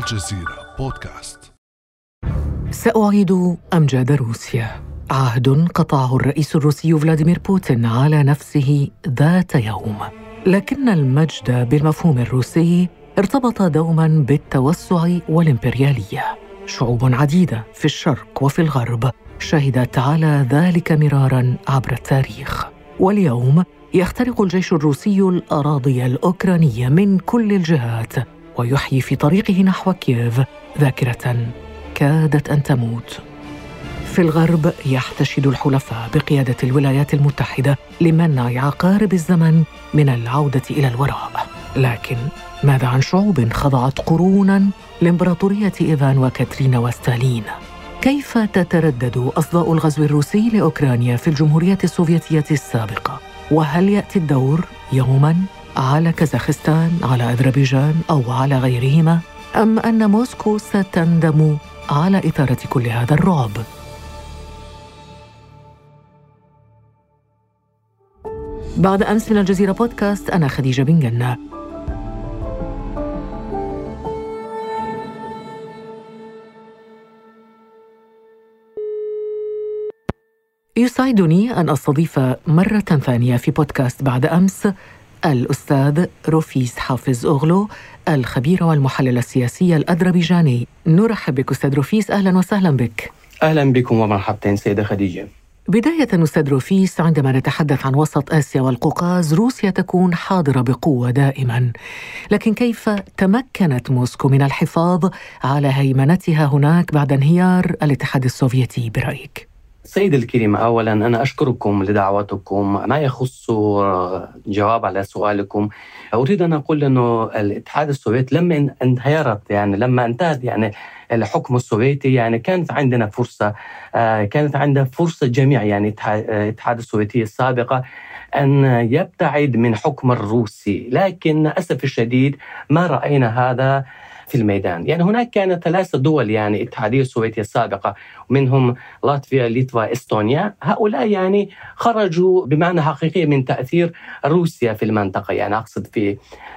الجزيرة بودكاست. سأعيد أمجاد روسيا. عهد قطعه الرئيس الروسي فلاديمير بوتين على نفسه ذات يوم. لكن المجد بالمفهوم الروسي ارتبط دوما بالتوسع والإمبريالية. شعوب عديدة في الشرق وفي الغرب شهدت على ذلك مرارا عبر التاريخ. واليوم يخترق الجيش الروسي الأراضي الأوكرانية من كل الجهات ويحيي في طريقه نحو كييف ذاكرة كادت أن تموت. في الغرب يحتشد الحلفاء بقيادة الولايات المتحدة لمنع عقارب الزمن من العودة إلى الوراء. لكن ماذا عن شعوب خضعت قرونا لإمبراطورية إيفان وكاترينا وستالين؟ كيف تتردد أصداء الغزو الروسي لأوكرانيا في الجمهورية السوفيتية السابقة؟ وهل يأتي الدور يوما؟ على كازاخستان على أذربيجان أو على غيرهما؟ أم أن موسكو ستندم على إثارة كل هذا الرعب؟ بعد أمس من الجزيرة بودكاست أنا خديجة بن جنة. يسعدني أن أستضيف مرة ثانية في بودكاست بعد أمس الأستاذ روفيس حافظ أغلو الخبير والمحلل السياسي الأذربيجاني. نرحب بك أستاذ روفيس أهلا وسهلا بك. أهلا بكم ومرحبتين سيدة خديجة. بداية أستاذ روفيس عندما نتحدث عن وسط آسيا والقوقاز روسيا تكون حاضرة بقوة دائما. لكن كيف تمكنت موسكو من الحفاظ على هيمنتها هناك بعد انهيار الاتحاد السوفيتي برأيك؟ سيد الكريم اولا أنا أشكركم لدعوتكم. ما يخص جواب على سؤالكم أريد أن أقول إنه الاتحاد السوفيتي لما انهيرت يعني لما انتهت يعني الحكم السوفيتي يعني كانت عندنا فرصة آه، كانت عندنا فرصة جميع يعني الاتحاد السوفيتي السابقة أن يبتعد من حكم الروسي. لكن للأسف الشديد ما رأينا هذا في الميدان. يعني هناك كانت ثلاثة دول يعني الاتحادية السوفيتية السابقة منهم لاتفيا ليتوانيا إستونيا. هؤلاء يعني خرجوا بمعنى حقيقي من تأثير روسيا في المنطقة. يعني أقصد في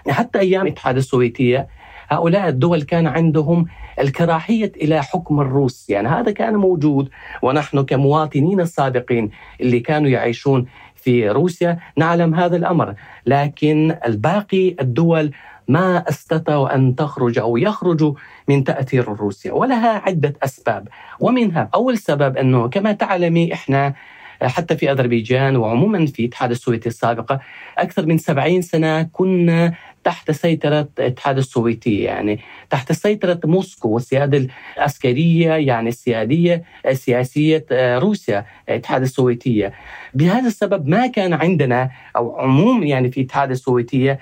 حتى أيام الاتحاد السوفيتية هؤلاء الدول كان عندهم الكراهية إلى حكم الروس. يعني هذا كان موجود ونحن كمواطنين السابقين اللي كانوا يعيشون في روسيا نعلم هذا الأمر. لكن الباقي الدول ما استطاعوا أن تخرج أو يخرجوا من تأثير روسيا ولها عدة أسباب. ومنها أول سبب أنه كما تعلمي إحنا حتى في أذربيجان وعموما في الاتحاد السوفيتي السابقه أكثر من 70 سنة كنا تحت سيطرة الاتحاد السوفيتي يعني تحت سيطرة موسكو والسيادة العسكرية يعني السيادية السياسية روسيا الاتحاد السوفيتية بهذا السبب ما كان عندنا أو عموم يعني في الاتحاد السوفيتية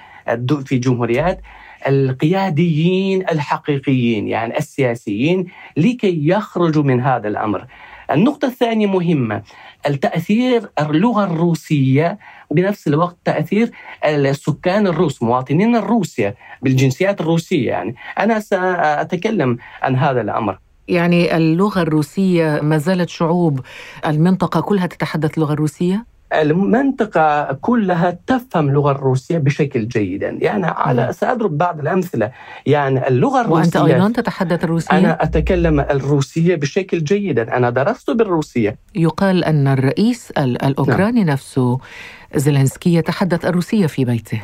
في جمهوريات القياديين الحقيقيين يعني السياسيين لكي يخرجوا من هذا الأمر. النقطة الثانية مهمة التأثير اللغة الروسية بنفس الوقت تأثير السكان الروس مواطنين الروسيا بالجنسيات الروسية يعني أنا سأتكلم عن هذا الأمر يعني اللغة الروسية ما زالت شعوب المنطقة كلها تتحدث اللغة الروسية؟ المنطقة كلها تفهم اللغة الروسية بشكل جيد. يعني على سأضرب بعض الأمثلة. يعني اللغة الروسية وأنت أيضا تتحدث الروسية؟ أنا أتكلم الروسية بشكل جيد. أنا درست بالروسية. يقال أن الرئيس الأوكراني نعم. نفسه زيلينسكي يتحدث الروسية في بيته.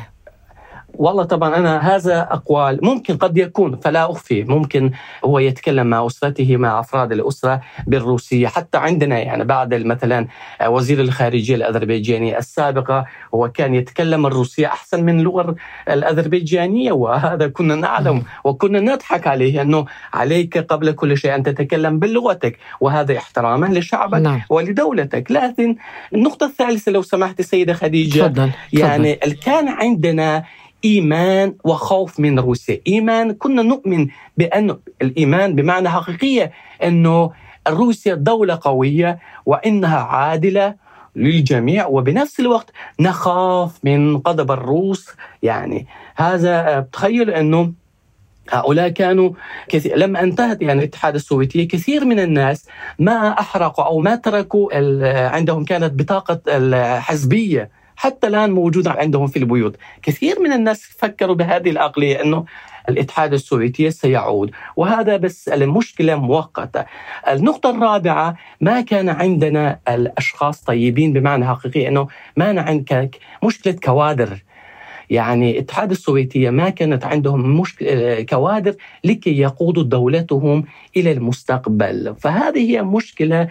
والله طبعا أنا هذا أقوال ممكن قد يكون فلا أخفي ممكن هو يتكلم مع أسرته مع أفراد الأسرة بالروسية حتى عندنا يعني بعد مثلا وزير الخارجية الاذربيجاني السابقة هو كان يتكلم الروسية أحسن من اللغة الأذربيجانية وهذا كنا نعلم وكنا نضحك عليه أنه عليك قبل كل شيء أن تتكلم بلغتك وهذا احتراما لشعبك نعم. ولدولتك لكن النقطة الثالثة لو سمحت سيدة خديجة تفضل. يعني تفضل. كان عندنا إيمان وخوف من روسيا، إيمان كنا نؤمن بأن الإيمان بمعنى حقيقية أنه روسيا دولة قوية وإنها عادلة للجميع وبنفس الوقت نخاف من غضب الروس. يعني هذا تخيل أنه هؤلاء كانوا كثير لما أنتهت يعني الاتحاد السوفيتي كثير من الناس ما أحرقوا أو ما تركوا عندهم كانت بطاقة الحزبية. حتى الآن موجودة عندهم في البيوت. كثير من الناس فكروا بهذه العقلية أنه الإتحاد السوفيتي سيعود. وهذا بس المشكلة مؤقتة. النقطة الرابعة ما كان عندنا الأشخاص طيبين بمعنى حقيقي إنه ما عندنا مشكلة كوادر. يعني الاتحاد السوفيتي ما كانت عندهم مشكلة كوادر لكي يقودوا دولتهم إلى المستقبل. فهذه هي مشكلة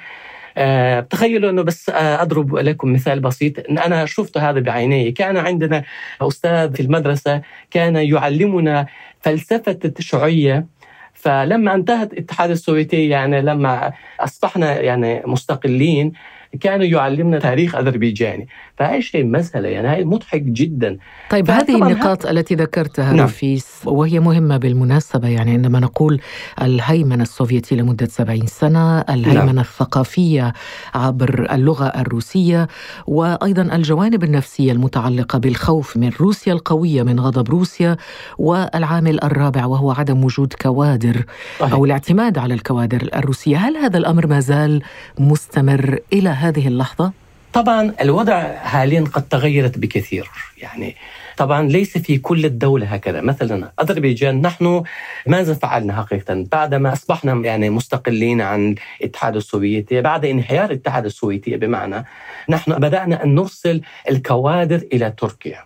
تخيلوا إنه بس آه، أضرب لكم مثال بسيط. أنا شفت هذا بعيني. كان عندنا أستاذ في المدرسة كان يعلمنا فلسفة الشيوعيه فلما انتهت الاتحاد السوفيتي يعني لما أصبحنا يعني مستقلين كانوا يعلمنا تاريخ أذربيجاني. فهي شيء مسألة يعني هاي مضحك جدا طيب هذه النقاط ها... التي ذكرتها نعم. رفيس وهي مهمة بالمناسبة يعني عندما نقول الهيمنة السوفيتية لمدة 70 سنة الهيمنة نعم. الثقافية عبر اللغة الروسية وأيضا الجوانب النفسية المتعلقة بالخوف من روسيا القوية من غضب روسيا والعامل الرابع وهو عدم وجود كوادر صحيح. أو الاعتماد على الكوادر الروسية هل هذا الأمر ما زال مستمر إلى هذه اللحظة طبعا الوضع حاليا قد تغيرت بكثير. يعني طبعا ليس في كل الدولة هكذا. مثلا أذربيجان نحن ماذا فعلنا حقيقة؟ بعدما أصبحنا يعني مستقلين عن الاتحاد السوفيتي بعد انهيار الاتحاد السوفيتي بمعنى نحن بدأنا أن نرسل الكوادر إلى تركيا.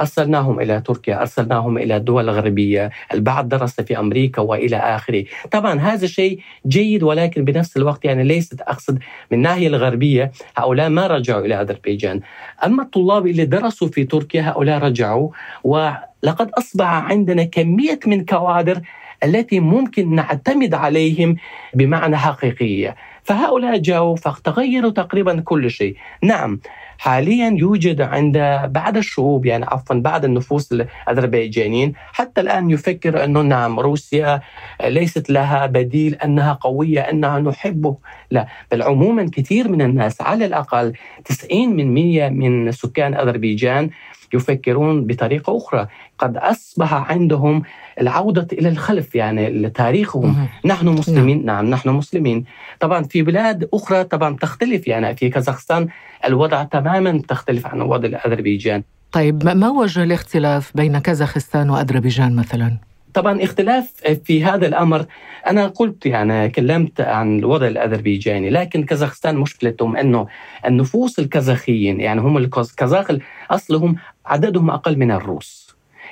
أرسلناهم إلى تركيا أرسلناهم إلى الدول الغربية البعض درس في أمريكا وإلى آخره. طبعا هذا شيء جيد ولكن بنفس الوقت يعني ليست أقصد من الناحية الغربية هؤلاء ما رجعوا إلى أذربيجان. أما الطلاب اللي درسوا في تركيا هؤلاء رجعوا ولقد أصبح عندنا كمية من كوادر التي ممكن نعتمد عليهم بمعنى حقيقية فهؤلاء جاءوا فتغيروا تقريبا كل شيء. نعم حاليا يوجد عند بعض الشعوب يعني عفوا بعض النفوس الأذربيجانيين حتى الآن يفكر أنه نعم روسيا ليست لها بديل أنها قوية أنها نحبه لا بل عموما كثير من الناس على الأقل 90 من 100 من سكان أذربيجان يفكرون بطريقة أخرى. قد أصبح عندهم العودة إلى الخلف يعني تاريخهم نحن مسلمين. نعم. نعم نحن مسلمين. طبعا في بلاد أخرى طبعا تختلف يعني في كازاخستان الوضع تماما تختلف عن وضع اذربيجان طيب ما وجه الاختلاف بين كازاخستان وأذربيجان مثلا؟ طبعا اختلاف في هذا الأمر. أنا قلت يعني كلمت عن الوضع الأذربيجاني لكن كازاخستان مشكلتهم أنه النفوس الكازاخيين يعني هم الكازاخ أصلهم عددهم أقل من الروس.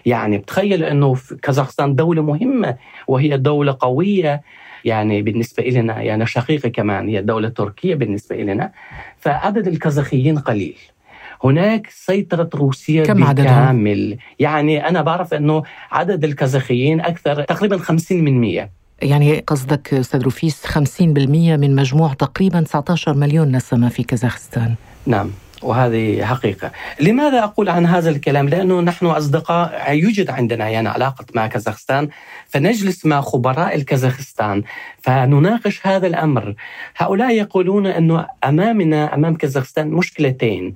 يعني بتخيل إنه كازاخستان دولة مهمة وهي دولة قوية يعني بالنسبة لنا يعني شقيقة كمان هي دولة تركية بالنسبة لنا فعدد الكازاخيين قليل. هناك سيطرة روسيا كم بالكامل. يعني أنا بعرف أنه عدد الكازاخيين أكثر تقريبا 50 من 100 يعني قصدك أستاذ رفيس 50% من مجموع تقريبا 19 مليون نسمة في كازاخستان. نعم. وهذه حقيقة. لماذا أقول عن هذا الكلام؟ لأنه نحن أصدقاء يوجد عندنا يعني علاقة مع كازاخستان فنجلس مع خبراء الكازاخستان فنناقش هذا الأمر. هؤلاء يقولون أنه أمامنا أمام كازاخستان مشكلتين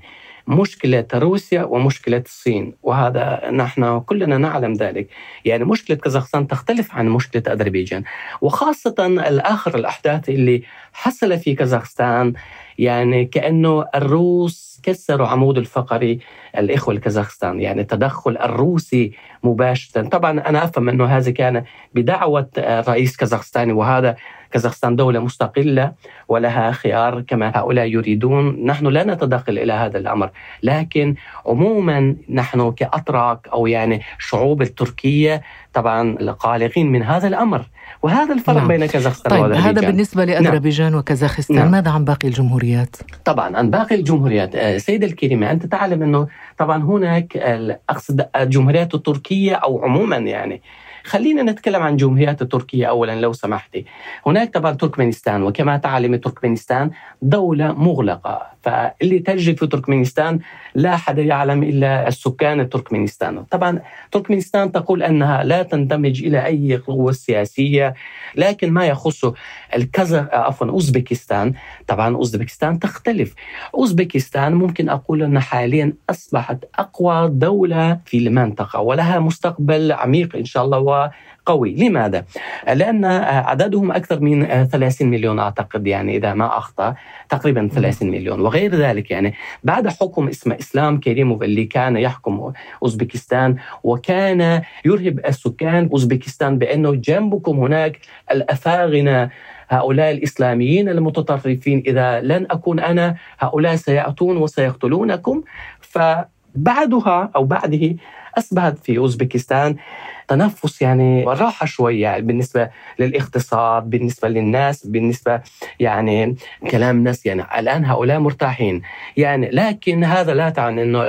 مشكلة روسيا ومشكلة الصين وهذا نحن كلنا نعلم ذلك. يعني مشكلة كازاخستان تختلف عن مشكلة أذربيجان وخاصة الآخر الأحداث اللي حصل في كازاخستان. يعني كأنه الروس كسروا عمود الفقري الإخوة الكازاخستان يعني التدخل الروسي مباشرة. طبعا أنا أفهم أنه هذا كان بدعوة رئيس كازاخستاني وهذا كازاخستان دولة مستقلة ولها خيار كما هؤلاء يريدون نحن لا نتدخل إلى هذا الأمر لكن عموما نحن كأتراك أو يعني شعوب التركية طبعا قلقين من هذا الأمر وهذا الفرق نعم. بين كازاخستان طيب هذا بالنسبة لأذربيجان نعم. وكازاخستان نعم. ماذا عن باقي الجمهوريات؟ طبعا عن باقي الجمهوريات آه، سيد الكريمة أنت تعلم أنه طبعا هناك أقصد الجمهوريات التركية أو عموما يعني خلينا نتكلم عن جمهوريات تركيا اولا لو سمحتي. هناك طبعا تركمانستان وكما تعلم تركمانستان دولة مغلقة فاللي تجري في تركمانستان لا حد يعلم إلا السكان التركمانستان. طبعا تركمانستان تقول أنها لا تندمج إلى أي قوة سياسية لكن ما يخص الكازا عفوا أوزبكستان. طبعا أوزبكستان تختلف. أوزبكستان ممكن أقول انها حاليا أصبحت أقوى دولة في المنطقة ولها مستقبل عميق إن شاء الله قوي. لماذا؟ لأن عددهم أكثر من 30 مليون أعتقد يعني إذا ما أخطأ تقريبا 30 مليون. وغير ذلك يعني بعد حكم اسمه إسلام كريموف اللي كان يحكم أوزبكستان وكان يرهب السكان أوزبكستان بأنه جنبكم هناك الأفاغنة هؤلاء الإسلاميين المتطرفين. إذا لن أكون أنا هؤلاء سيأتون وسيقتلونكم. فبعدها أو بعده أصبحت في أوزبكستان. تنفس يعني راحة شوية يعني بالنسبة للاقتصاد بالنسبة للناس بالنسبة يعني كلام الناس يعني الآن هؤلاء مرتاحين. يعني لكن هذا لا تعني أنه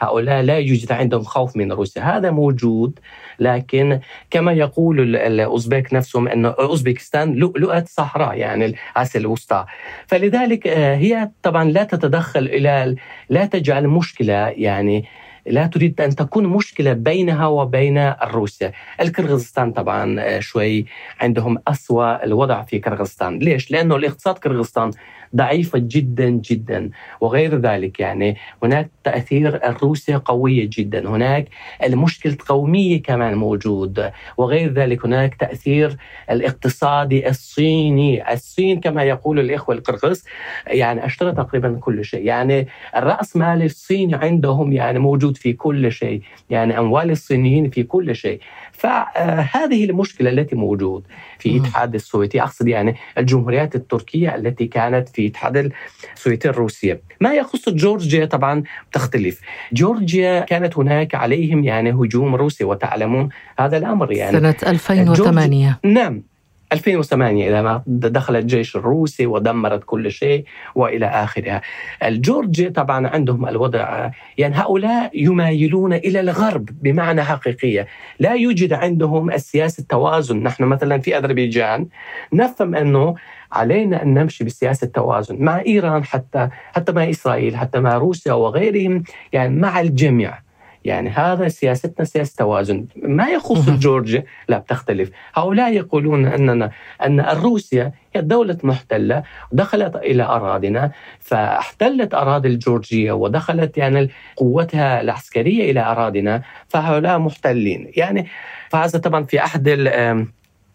هؤلاء لا يوجد عندهم خوف من روسيا. هذا موجود لكن كما يقول الأوزبك نفسهم أن أوزبكستان لؤلؤة صحراء يعني آسيا الوسطى. فلذلك آه، هي طبعا لا تتدخل إلى لا تجعل مشكلة يعني لا تريد أن تكون مشكلة بينها وبين روسيا الكرغستان طبعا آه، شوي عندهم أسوأ الوضع في كرغستان ليش؟ لأنه الاقتصاد كرغستان ضعيفة جدا جدا. وغير ذلك يعني هناك تأثير روسيا قوية جدا. هناك المشكلة قومية كمان موجود. وغير ذلك هناك تأثير الاقتصادي الصيني. الصين كما يقول الإخوة القرغس يعني أشترى تقريبا كل شيء. يعني الرأس مال الصيني عندهم يعني موجود في كل شيء. يعني أموال الصينيين في كل شيء. فهذه المشكلة التي موجود في الاتحاد السوفيتي أقصد يعني الجمهوريات التركية التي كانت في الاتحاد السوفيتي الروسية. ما يخص جورجيا؟ طبعا تختلف. جورجيا كانت هناك عليهم يعني هجوم روسي وتعلمون هذا الأمر يعني. سنة 2008 نعم. 2008 إذا ما دخل الجيش الروسي ودمرت كل شيء وإلى آخرها. الجورجي طبعا عندهم الوضع يعني هؤلاء يمايلون إلى الغرب بمعنى حقيقية. لا يوجد عندهم السياسة التوازن. نحن مثلا في أذربيجان نفهم أنه علينا أن نمشي بسياسة توازن مع إيران حتى حتى مع إسرائيل حتى مع روسيا وغيرهم يعني مع الجميع. يعني هذا سياستنا سياسة توازن. ما يخص جورجيا لا بتختلف. هؤلاء يقولون أننا أن روسيا هي دولة محتلة ودخلت إلى أراضينا فاحتلت أراضي الجورجية ودخلت يعني قوتها العسكرية إلى أراضينا فهؤلاء محتلين. يعني فهذا طبعا في أحد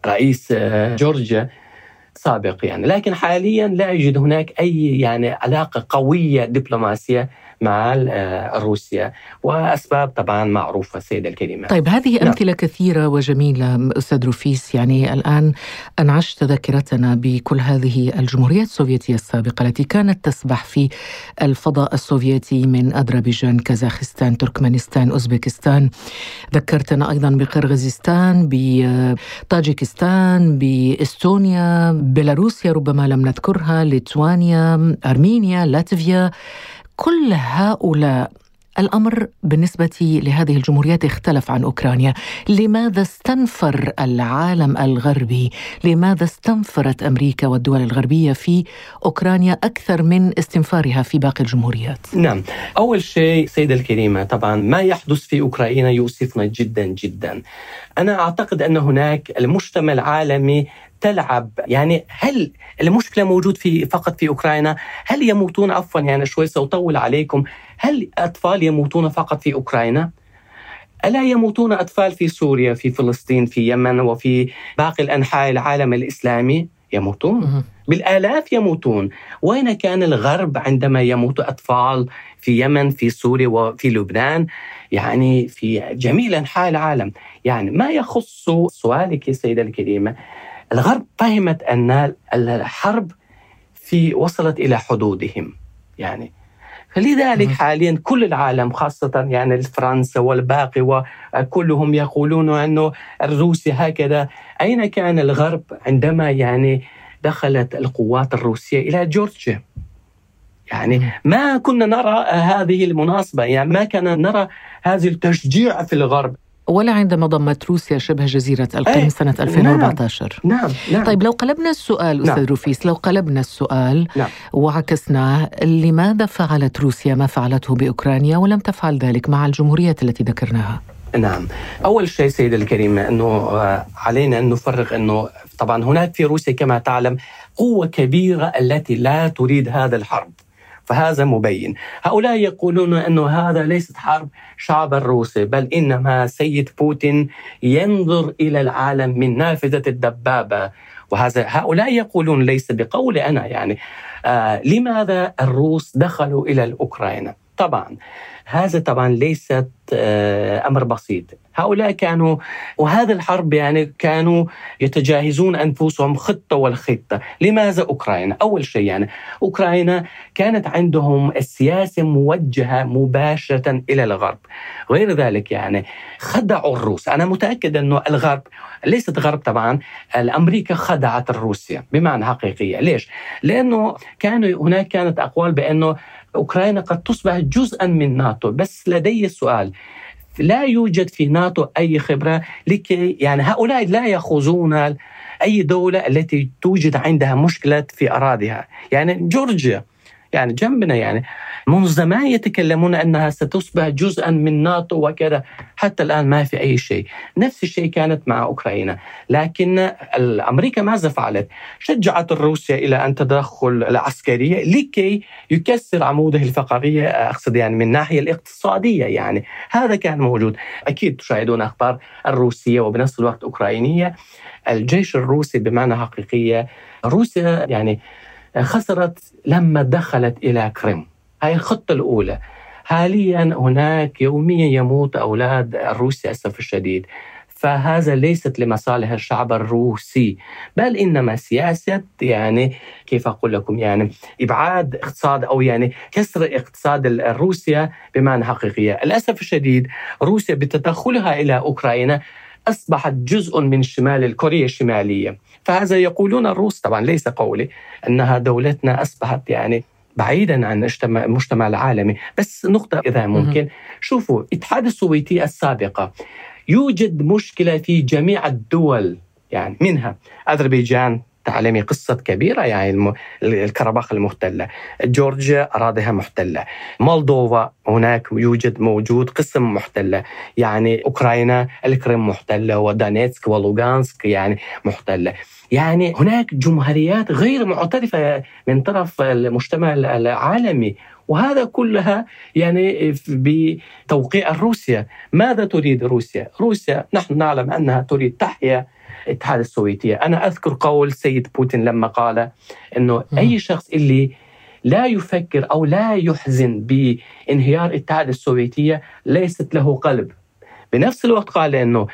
رئيس آه، جورجيا سابق يعني. لكن حاليا لا يوجد هناك أي يعني علاقة قوية دبلوماسية مع آه، روسيا وأسباب طبعا معروفة السيدة الكريمة طيب هذه نعم. أمثلة كثيرة وجميلة أستاذ رفيس يعني الآن أنعشت ذاكرتنا بكل هذه الجمهوريات السوفيتية السابقة التي كانت تسبح في الفضاء السوفيتي من أذربيجان كازاخستان تركمانستان أوزبكستان. ذكرتنا أيضا بقرغيزستان بطاجيكستان بإستونيا بيلاروسيا ربما لم نذكرها ليتوانيا أرمينيا لاتفيا. كل هؤلاء الأمر بالنسبة لهذه الجمهوريات اختلف عن أوكرانيا، لماذا استنفر العالم الغربي؟ لماذا استنفرت أمريكا والدول الغربية في أوكرانيا أكثر من استنفارها في باقي الجمهوريات؟ نعم، أول شيء سيدة الكريمة طبعا ما يحدث في أوكرانيا يؤسفنا جدا جدا. أنا أعتقد أن هناك المجتمع العالمي تلعب. يعني هل المشكلة موجود في فقط في أوكرانيا؟ هل يموتون؟ عفوا يعني شوي سأطول عليكم. هل أطفال يموتون فقط في أوكرانيا؟ ألا يموتون أطفال في سوريا في فلسطين في يمن وفي باقي الأنحاء العالم الإسلامي؟ يموتون. بالآلاف يموتون. وين كان الغرب عندما يموت أطفال في يمن في سوريا وفي لبنان؟ يعني في جميع أنحاء العالم. يعني ما يخص سؤالك يا سيدة الكريمة؟ الغرب فهمت أن الحرب في وصلت إلى حدودهم يعني. فلذلك حاليا كل العالم خاصة يعني فرنسا والباقي وكلهم يقولون أنه روسيا هكذا. أين كان الغرب عندما يعني دخلت القوات الروسية إلى جورجيا؟ يعني ما كنا نرى هذه المناسبة يعني ما كنا نرى هذا التشجيع في الغرب. ولا عندما ضمت روسيا شبه جزيرة القرم أيه سنة 2014 نعم. نعم نعم طيب لو قلبنا السؤال نعم. أستاذ رفيس لو قلبنا السؤال نعم. وعكسناه لماذا فعلت روسيا ما فعلته بأوكرانيا ولم تفعل ذلك مع الجمهوريات التي ذكرناها نعم أول شيء سيدة الكريمة أنه آه، علينا أن نفرق أنه طبعا هناك في روسيا كما تعلم قوة كبيرة التي لا تريد هذا الحرب فهذا مبين. هؤلاء يقولون أنه هذا ليست حرب شعب الروسي بل إنما سيد بوتين ينظر إلى العالم من نافذة الدبابة. وهذا هؤلاء يقولون ليس بقولي أنا يعني. آه لماذا الروس دخلوا إلى الأوكرانيا؟ طبعا. هذا طبعا ليست آه، أمر بسيط. هؤلاء كانوا وهذا الحرب يعني كانوا يتجاهزون أنفسهم خطة والخطة، لماذا أوكرانيا؟ أول شيء يعني أوكرانيا كانت عندهم السياسة موجهة مباشرة إلى الغرب، غير ذلك يعني خدعوا الروس، أنا متأكد أنه الغرب ليست غرب طبعا، الأمريكا خدعت روسيا بمعنى حقيقية، ليش؟ لأنه كانوا هناك كانت أقوال بأنه أوكرانيا قد تصبح جزءا من ناتو. بس لدي سؤال. لا يوجد في ناتو أي خبرة لكي يعني هؤلاء لا يأخذون أي دولة التي توجد عندها مشكلة في أراضيها. يعني جورجيا. يعني جنبنا يعني. منذ زمان يتكلمون أنها ستصبح جزءا من ناتو وكذا. حتى الآن ما في أي شيء. نفس الشيء كانت مع أوكرانيا. لكن أمريكا ماذا فعلت؟ شجعت روسيا إلى أن تدخل العسكرية لكي يكسر عموده الفقرية أقصد يعني من الناحيه الاقتصادية يعني. هذا كان موجود. أكيد تشاهدون أخبار الروسية وبنفس الوقت أوكرانية. الجيش الروسي بمعنى حقيقية روسيا يعني خسرت لما دخلت إلى كريم. هاي الخطة الأولى. حاليا هناك يوميا يموت أولاد الروس للأسف الشديد. فهذا ليست لمصالح الشعب الروسي بل إنما سياسة يعني كيف أقول لكم يعني إبعاد اقتصاد أو يعني كسر اقتصاد روسيا بمعنى حقيقية، للأسف الشديد روسيا بتدخلها إلى أوكرانيا أصبحت جزء من شمال كوريا الشمالية، فهذا يقولون الروس طبعا ليس قولي إنها دولتنا أصبحت يعني بعيدا عن المجتمع العالمي. بس نقطة إذا ممكن. شوفوا الاتحاد السوفيتي السابقة يوجد مشكلة في جميع الدول يعني منها أذربيجان تعلمي قصة كبيرة يعني الكرباخ المحتلة. جورجيا أراضيها محتلة. مولدوفا هناك يوجد موجود قسم محتلة. يعني أوكرانيا الكريم محتلة ودانيتسك ولوغانسك يعني محتلة. يعني هناك جمهوريات غير معترفة من طرف المجتمع العالمي. وهذا كلها يعني بتوقيع روسيا. ماذا تريد روسيا؟ روسيا نحن نعلم أنها تريد تحيا الاتحاد السوفيتي. أنا أذكر قول سيد بوتين لما قال أنه أي شخص اللي لا يفكر أو لا يحزن بانهيار الاتحاد السوفيتي ليست له قلب. بنفس الوقت قال أنه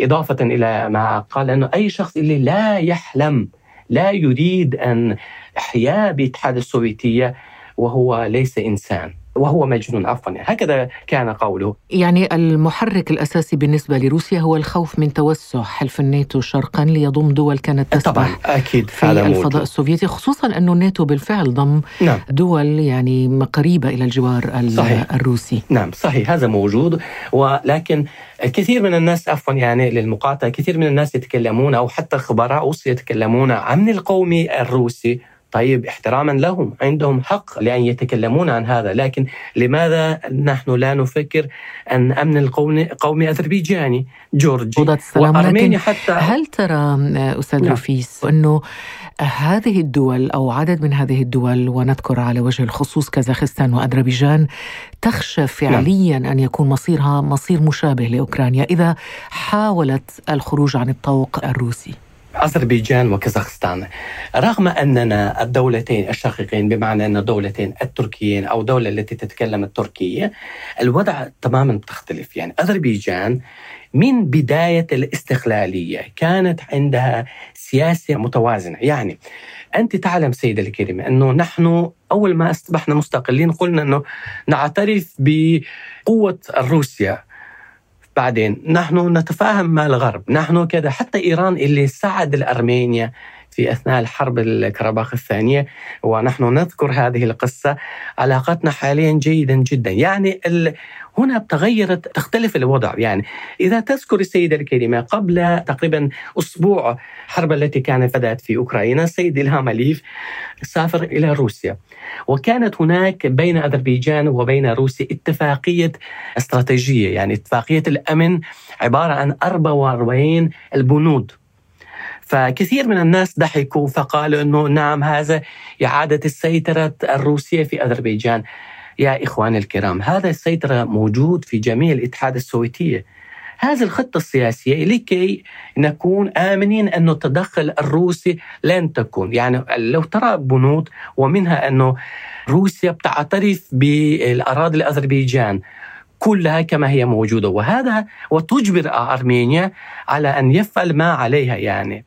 إضافة إلى ما قال أنه أي شخص اللي لا يحلم لا يريد أن إحياء باتحاد السوفيتية وهو ليس إنسان. وهو مجنون عفوا. هكذا كان قوله. يعني المحرك الأساسي بالنسبة لروسيا هو الخوف من توسع حلف الناتو شرقا ليضم دول كانت تسبح طبعا أكيد في الفضاء السوفيتي خصوصا أن الناتو بالفعل ضم نعم. دول يعني قريبة إلى الجوار صحيح. الروسي. نعم صحيح هذا موجود. ولكن كثير من الناس عفوا يعني للمقاطعة كثير من الناس يتكلمون أو حتى خبراء روسيا يتكلمون عن القومي الروسي. طيب احتراما لهم عندهم حق لأن يتكلمون عن هذا لكن لماذا نحن لا نفكر أن أمن القومي قومي أذربيجاني جورجي وأرمينيا حتى هل ترى أستاذ نعم. رفيس أنه هذه الدول أو عدد من هذه الدول ونذكر على وجه الخصوص كازاخستان وأذربيجان تخشى فعليا نعم. أن يكون مصيرها مصير مشابه لأوكرانيا إذا حاولت الخروج عن الطوق الروسي. أذربيجان وكازاخستان. رغم أننا الدولتين الشقيقين بمعنى أن دولتين التركيين أو دولة التي تتكلم التركية الوضع تماما تختلف يعني أذربيجان من بداية الاستقلالية كانت عندها سياسة متوازنة. يعني أنت تعلم سيدة الكريمة أنه نحن أول ما أصبحنا مستقلين قلنا أنه نعترف بقوة روسيا. بعدين نحن نتفاهم مع الغرب. نحن كذا. حتى إيران اللي ساعد الأرمينيا في أثناء الحرب الكرباخ الثانية ونحن نذكر هذه القصة. علاقتنا حاليا جيدا جدا. يعني هنا تغيرت تختلف الوضع. يعني إذا تذكر السيدة الكريمة قبل تقريبا أسبوع الحرب التي كانت بدأت في أوكرانيا السيد إلهام أليف سافر إلى روسيا. وكانت هناك بين أذربيجان وبين روسيا اتفاقية استراتيجية. يعني اتفاقية الأمن عبارة عن 44 البنود. فكثير من الناس ضحكوا فقالوا إنه نعم هذا إعادة السيطرة الروسية في أذربيجان. يا إخواني الكرام هذا السيطرة موجود في جميع الاتحاد السوفيتيه هذه الخطة السياسية لكي نكون آمنين أن التدخل الروسي لن تكون. يعني لو ترى بنود ومنها أنه روسيا بتعترف بالأراضي الأذربيجان كلها كما هي موجودة. وهذا وتجبر أرمينيا على أن يفعل ما عليها يعني.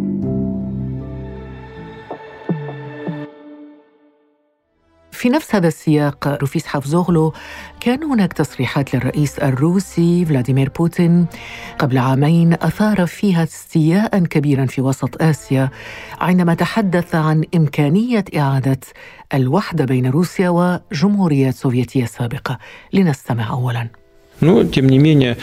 في نفس هذا السياق رفيس حافظوغلو كان هناك تصريحات للرئيس الروسي فلاديمير بوتين. قبل عامين أثار فيها استياء كبيرا في وسط آسيا عندما تحدث عن إمكانية إعادة الوحدة بين روسيا وجمهوريات سوفيتية سابقه لنستمع اولا. Но, тем не менее,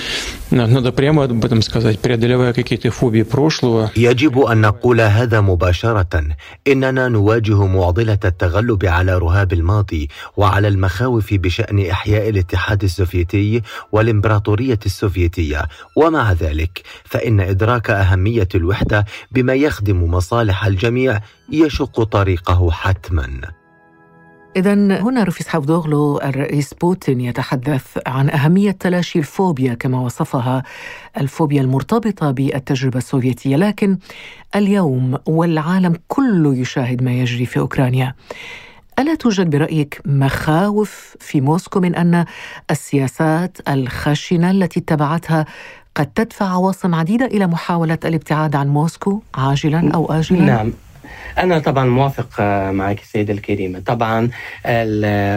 надо прямо об этом сказать, преодолевая какие-то фобии прошлого. يجب أن نقول هذا مباشرة إننا نواجه معضلة التغلب على رهاب الماضي وعلى المخاوف بشأن إحياء الاتحاد السوفيتي والإمبراطورية السوفيتية ومع ذلك فإن إدراك أهمية الوحدة بما يخدم مصالح الجميع يشق طريقه حتماً إذا هنا رفيس حافظوغلو الرئيس بوتين يتحدث عن أهمية تلاشي الفوبيا كما وصفها الفوبيا المرتبطة بالتجربة السوفيتية لكن اليوم والعالم كله يشاهد ما يجري في أوكرانيا ألا توجد برأيك مخاوف في موسكو من أن السياسات الخشنة التي اتبعتها قد تدفع عواصم عديدة إلى محاولة الابتعاد عن موسكو عاجلا أو آجلا؟ نعم أنا طبعا موافق آه، معك السيدة الكريمة طبعا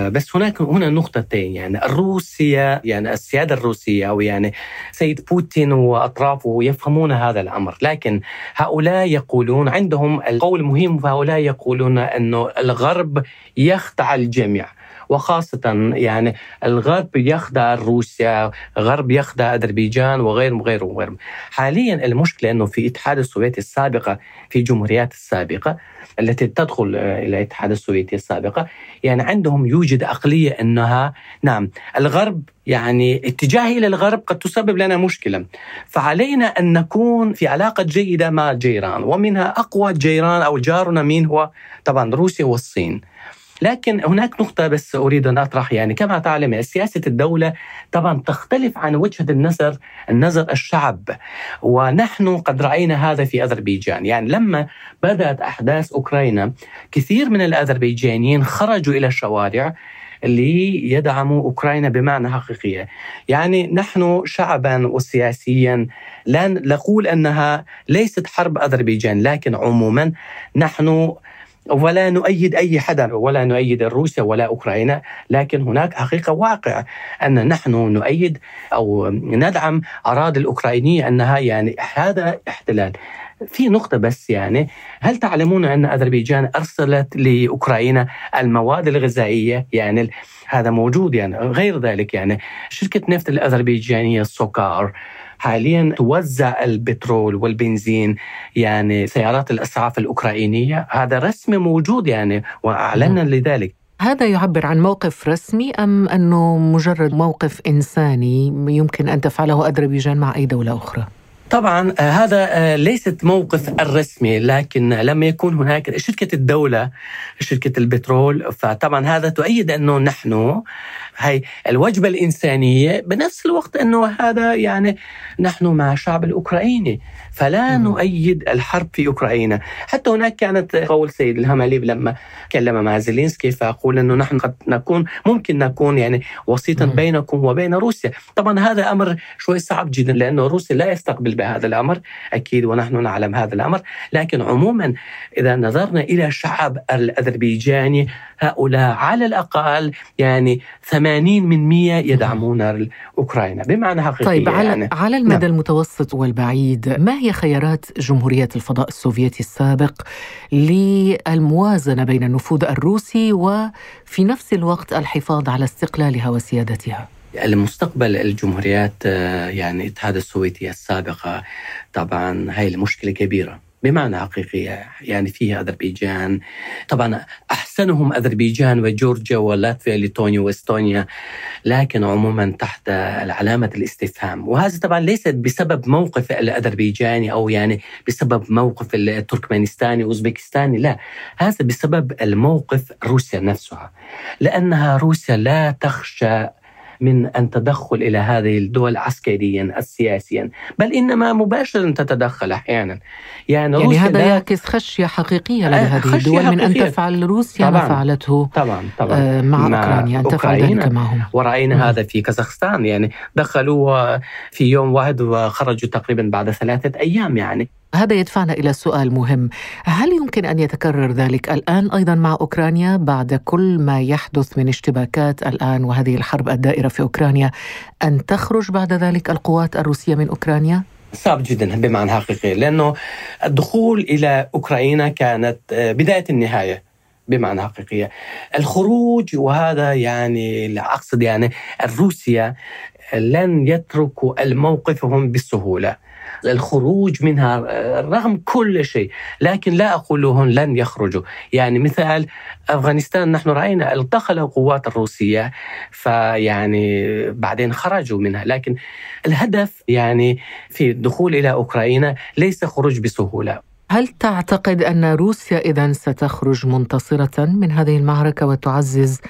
بس هناك هنا نقطتين يعني الروسيا يعني السيادة الروسية أو يعني سيد بوتين وأطرافه يفهمون هذا الأمر. لكن هؤلاء يقولون عندهم القول مهم فهؤلاء يقولون أنه الغرب يخدع الجميع. وخاصة يعني الغرب يخدع روسيا الغرب يخدع أذربيجان وغيره وغيره وغيره حاليا المشكلة أنه في الاتحاد السوفيتي السابقة في الجمهوريات السابقة التي تدخل إلى الاتحاد السوفيتي السابقة يعني عندهم يوجد أقلية أنها نعم الغرب يعني اتجاهي إلى الغرب قد تسبب لنا مشكلة. فعلينا أن نكون في علاقة جيدة مع الجيران ومنها أقوى جيران أو جارنا مين هو؟ طبعا روسيا والصين. لكن هناك نقطة بس أريد أن أطرح يعني كما تعلم سياسة الدولة طبعا تختلف عن وجهة النظر النظر الشعب ونحن قد رأينا هذا في أذربيجان. يعني لما بدأت أحداث أوكرانيا كثير من الأذربيجانيين خرجوا إلى الشوارع ليدعموا أوكرانيا بمعنى حقيقية، يعني نحن شعبا وسياسيا لا نقول أنها ليست حرب أذربيجان لكن عموما نحن ولا نؤيد أي حدا ولا نؤيد روسيا ولا أوكرانيا لكن هناك حقيقة واقع أن نحن نؤيد أو ندعم أراضي الأوكرانية أنها يعني هذا احتلال. في نقطة بس يعني هل تعلمون أن أذربيجان أرسلت لأوكرانيا المواد الغذائية؟ يعني هذا موجود يعني غير ذلك يعني شركة نفط الأذربيجانية سوكار حاليا توزع البترول والبنزين يعني سيارات الأسعاف الأوكرانية. هذا رسمي موجود يعني وأعلنا لذلك. هذا يعبر عن موقف رسمي أم أنه مجرد موقف إنساني يمكن أن تفعله أذربيجان مع أي دولة أخرى؟ طبعا آه، هذا آه، ليست موقف الرسمي لكن لما يكون هناك شركة الدولة شركة البترول. فطبعا هذا تؤيد أنه نحن هي الوجبة الإنسانية بنفس الوقت أنه هذا يعني نحن مع الشعب الأوكراني. فلا نؤيد الحرب في أوكرانيا. حتى هناك كانت قول سيد الهماليب لما كلم مع زيلينسكي فأقول أنه نحن قد نكون ممكن نكون يعني وسيطا بينكم وبين روسيا. طبعا هذا أمر شوي صعب جدا لأنه روسيا لا يستقبل بهذا الأمر أكيد ونحن نعلم هذا الأمر لكن عموما إذا نظرنا إلى الشعب الأذربيجاني هؤلاء على الأقل يعني 80 من 100 يدعمون أوكرانيا بمعنى حقيقي طيب على, يعني على المدى نعم. المتوسط والبعيد ما هي خيارات جمهورية الفضاء السوفيتي السابق للموازنة بين النفوذ الروسي وفي نفس الوقت الحفاظ على استقلالها وسيادتها؟ المستقبل الجمهوريات آه، يعني الاتحاد السوفيتي السابقة طبعا هاي المشكلة كبيرة. بمعنى حقيقي يعني فيها أذربيجان. طبعا أحسنهم أذربيجان وجورجيا ولاتفيا ليتونيا وإستونيا لكن عموما تحت علامة الاستفهام. وهذا طبعا ليس بسبب موقف الأذربيجاني أو يعني بسبب موقف التركمانستاني وأوزبكستاني لا. هذا بسبب الموقف روسيا نفسها. لأنها روسيا لا تخشى من أن تدخل إلى هذه الدول عسكريا سياسيا. بل إنما مباشرة تتدخل أحيانا. يعني, يعني هذا يعكس خشية حقيقية لدى هذه الدول من أن تفعل روسيا طبعا. ما فعلته طبعا طبعا. آه، مع, مع أوكرانيا. أن تفعل ذلك معهم. ورأينا هذا في كازاخستان. يعني دخلوا في يوم واحد وخرجوا تقريبا بعد ثلاثة أيام يعني. هذا يدفعنا إلى سؤال مهم، هل يمكن أن يتكرر ذلك الآن أيضا مع أوكرانيا بعد كل ما يحدث من اشتباكات الآن وهذه الحرب الدائرة في أوكرانيا؟ أن تخرج بعد ذلك القوات الروسية من أوكرانيا؟ صعب جدا بمعنى حقيقي لأنه الدخول إلى أوكرانيا كانت آه، بداية النهاية بمعنى حقيقية الخروج وهذا يعني أقصد يعني الروسيا لن يتركوا الموقفهم بالسهولة. الخروج منها رغم كل شيء لكن لا أقول لن يخرجوا. يعني مثال أفغانستان نحن رأينا دخل القوات الروسية فيعني بعدين خرجوا منها. لكن الهدف يعني في الدخول إلى أوكرانيا ليس خروج بسهولة. هل تعتقد أن روسيا إذا ستخرج منتصرة من هذه المعركة وتعزز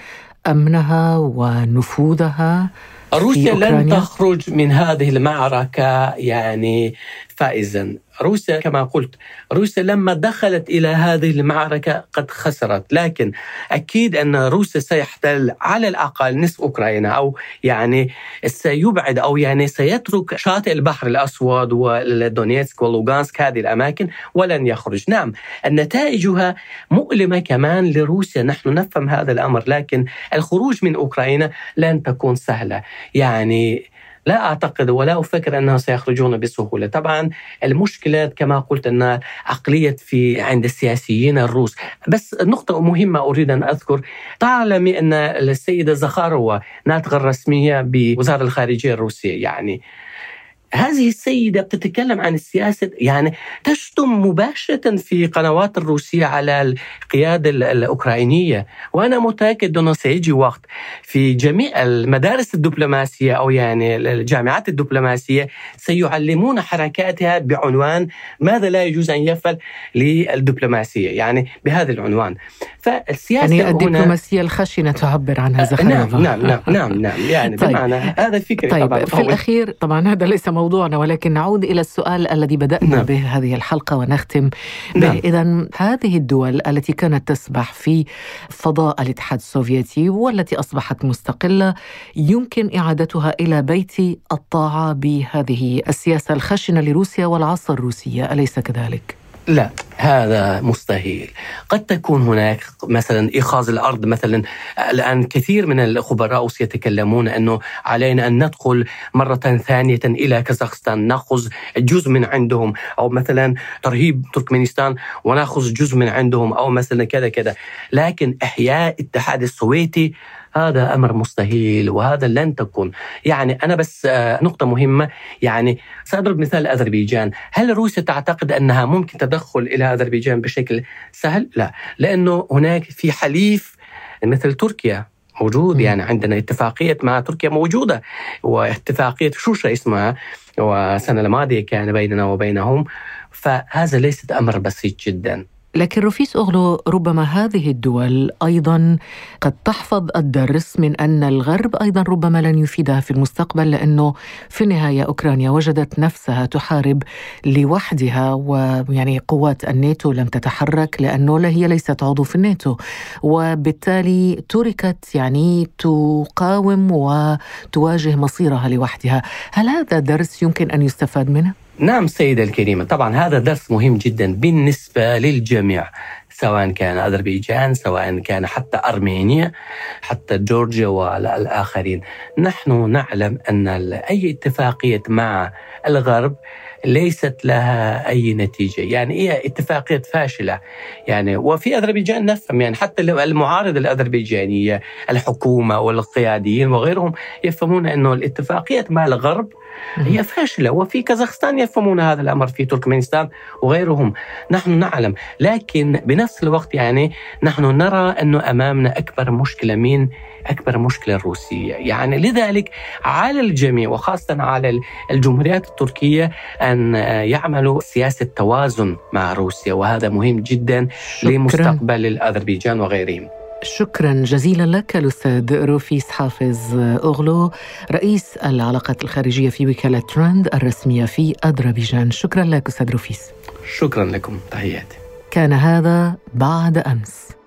أمنها ونفوذها؟ روسيا لن تخرج من هذه المعركة يعني فائزا. روسيا كما قلت روسيا لما دخلت إلى هذه المعركة قد خسرت. لكن أكيد أن روسيا سيحتل على الأقل نصف أوكرانيا أو يعني سيبعد أو يعني سيترك شاطئ البحر الأسود ودونيتسك ولوغانسك هذه الأماكن ولن يخرج. نعم نتائجها مؤلمة كمان لروسيا. نحن نفهم هذا الأمر لكن الخروج من أوكرانيا لن تكون سهلة. يعني لا أعتقد ولا أفكر أنهم سيخرجون بسهولة. طبعا المشكلة كما قلت أن عقلية في عند السياسيين الروس. بس نقطة مهمة أريد أن أذكر. تعلمي أن السيدة زخاروا ناطقة الرسمية بوزارة الخارجية الروسية يعني هذه السيدة بتتكلم عن السياسة يعني تشتم مباشرة في قنوات الروسية على القيادة الأوكرانية. وأنا متأكد أنه سيجي وقت في جميع المدارس الدبلوماسية أو يعني الجامعات الدبلوماسية سيعلمون حركاتها بعنوان ماذا لا يجوز أن يفعل للدبلوماسية يعني بهذا العنوان. فالسياسة يعني الدبلوماسية الخشنة تعبر عنها زخرفة. نعم نعم نعم نعم, نعم يعني طيب. بمعنى هذا فكرة طيب طبعا. في الأخير طبعا هذا ليس موضوعنا ولكن نعود إلى السؤال الذي بدأنا نعم. به هذه الحلقة ونختم به نعم. إذا هذه الدول التي كانت تسبح في فضاء الاتحاد السوفيتي والتي أصبحت مستقلة يمكن إعادتها إلى بيت الطاعة بهذه السياسة الخشنة لروسيا والعصا الروسية أليس كذلك؟ لا هذا مستحيل قد تكون هناك مثلا إخاذ الأرض مثلا الآن كثير من الخبراء يتكلمون أنه علينا أن ندخل مرة ثانية إلى كازاخستان نأخذ جزء من عندهم أو مثلا ترهيب تركمانستان ونأخذ جزء من عندهم أو مثلا كذا كذا. لكن إحياء الاتحاد السوفيتي هذا أمر مستحيل وهذا لن تكون. يعني أنا بس آه، نقطة مهمة. يعني سأضرب مثال أذربيجان. هل روسيا تعتقد أنها ممكن تدخل إلى أذربيجان بشكل سهل؟ لا لأنه هناك في حليف مثل تركيا موجود. يعني عندنا اتفاقية مع تركيا موجودة واتفاقية شوشة اسمها والسنة الماضية كان بيننا وبينهم. فهذا ليس أمر بسيط جدا. لكن رفيس أغلو ربما هذه الدول أيضا قد تحفظ الدرس من أن الغرب أيضا ربما لن يفيدها في المستقبل لأنه في النهاية أوكرانيا وجدت نفسها تحارب لوحدها ويعني قوات الناتو لم تتحرك لأنه هي ليست عضو في الناتو وبالتالي تركت يعني تقاوم وتواجه مصيرها لوحدها هل هذا درس يمكن أن يستفاد منه؟ نعم سيدة الكريمة. طبعا هذا درس مهم جدا بالنسبة للجميع سواء كان أذربيجان سواء كان حتى أرمينيا حتى جورجيا والآخرين. نحن نعلم أن أي اتفاقية مع الغرب ليست لها أي نتيجة. يعني هي اتفاقية فاشلة. يعني وفي أذربيجان نفهم يعني حتى المعارضة الأذربيجانية الحكومة والقياديين وغيرهم يفهمون أنه الاتفاقيات مع الغرب هي فاشلة. وفي كازاخستان يفهمون هذا الأمر في تركمانستان وغيرهم. نحن نعلم. لكن بنفس الوقت يعني نحن نرى أنه أمامنا أكبر مشكلة من أكبر مشكلة الروسية. يعني لذلك على الجميع وخاصة على الجمهوريات التركية أن يعملوا سياسة توازن مع روسيا وهذا مهم جدا شكرا. لمستقبل الأذربيجان وغيرهم. شكرا جزيلا لك الأستاذ روفيس حافظ أغلو رئيس العلاقات الخارجية في وكالة ترند الرسمية في أذربيجان. شكرا لك أستاذ روفيس. شكرا لكم تحياتي. كان هذا بعد أمس.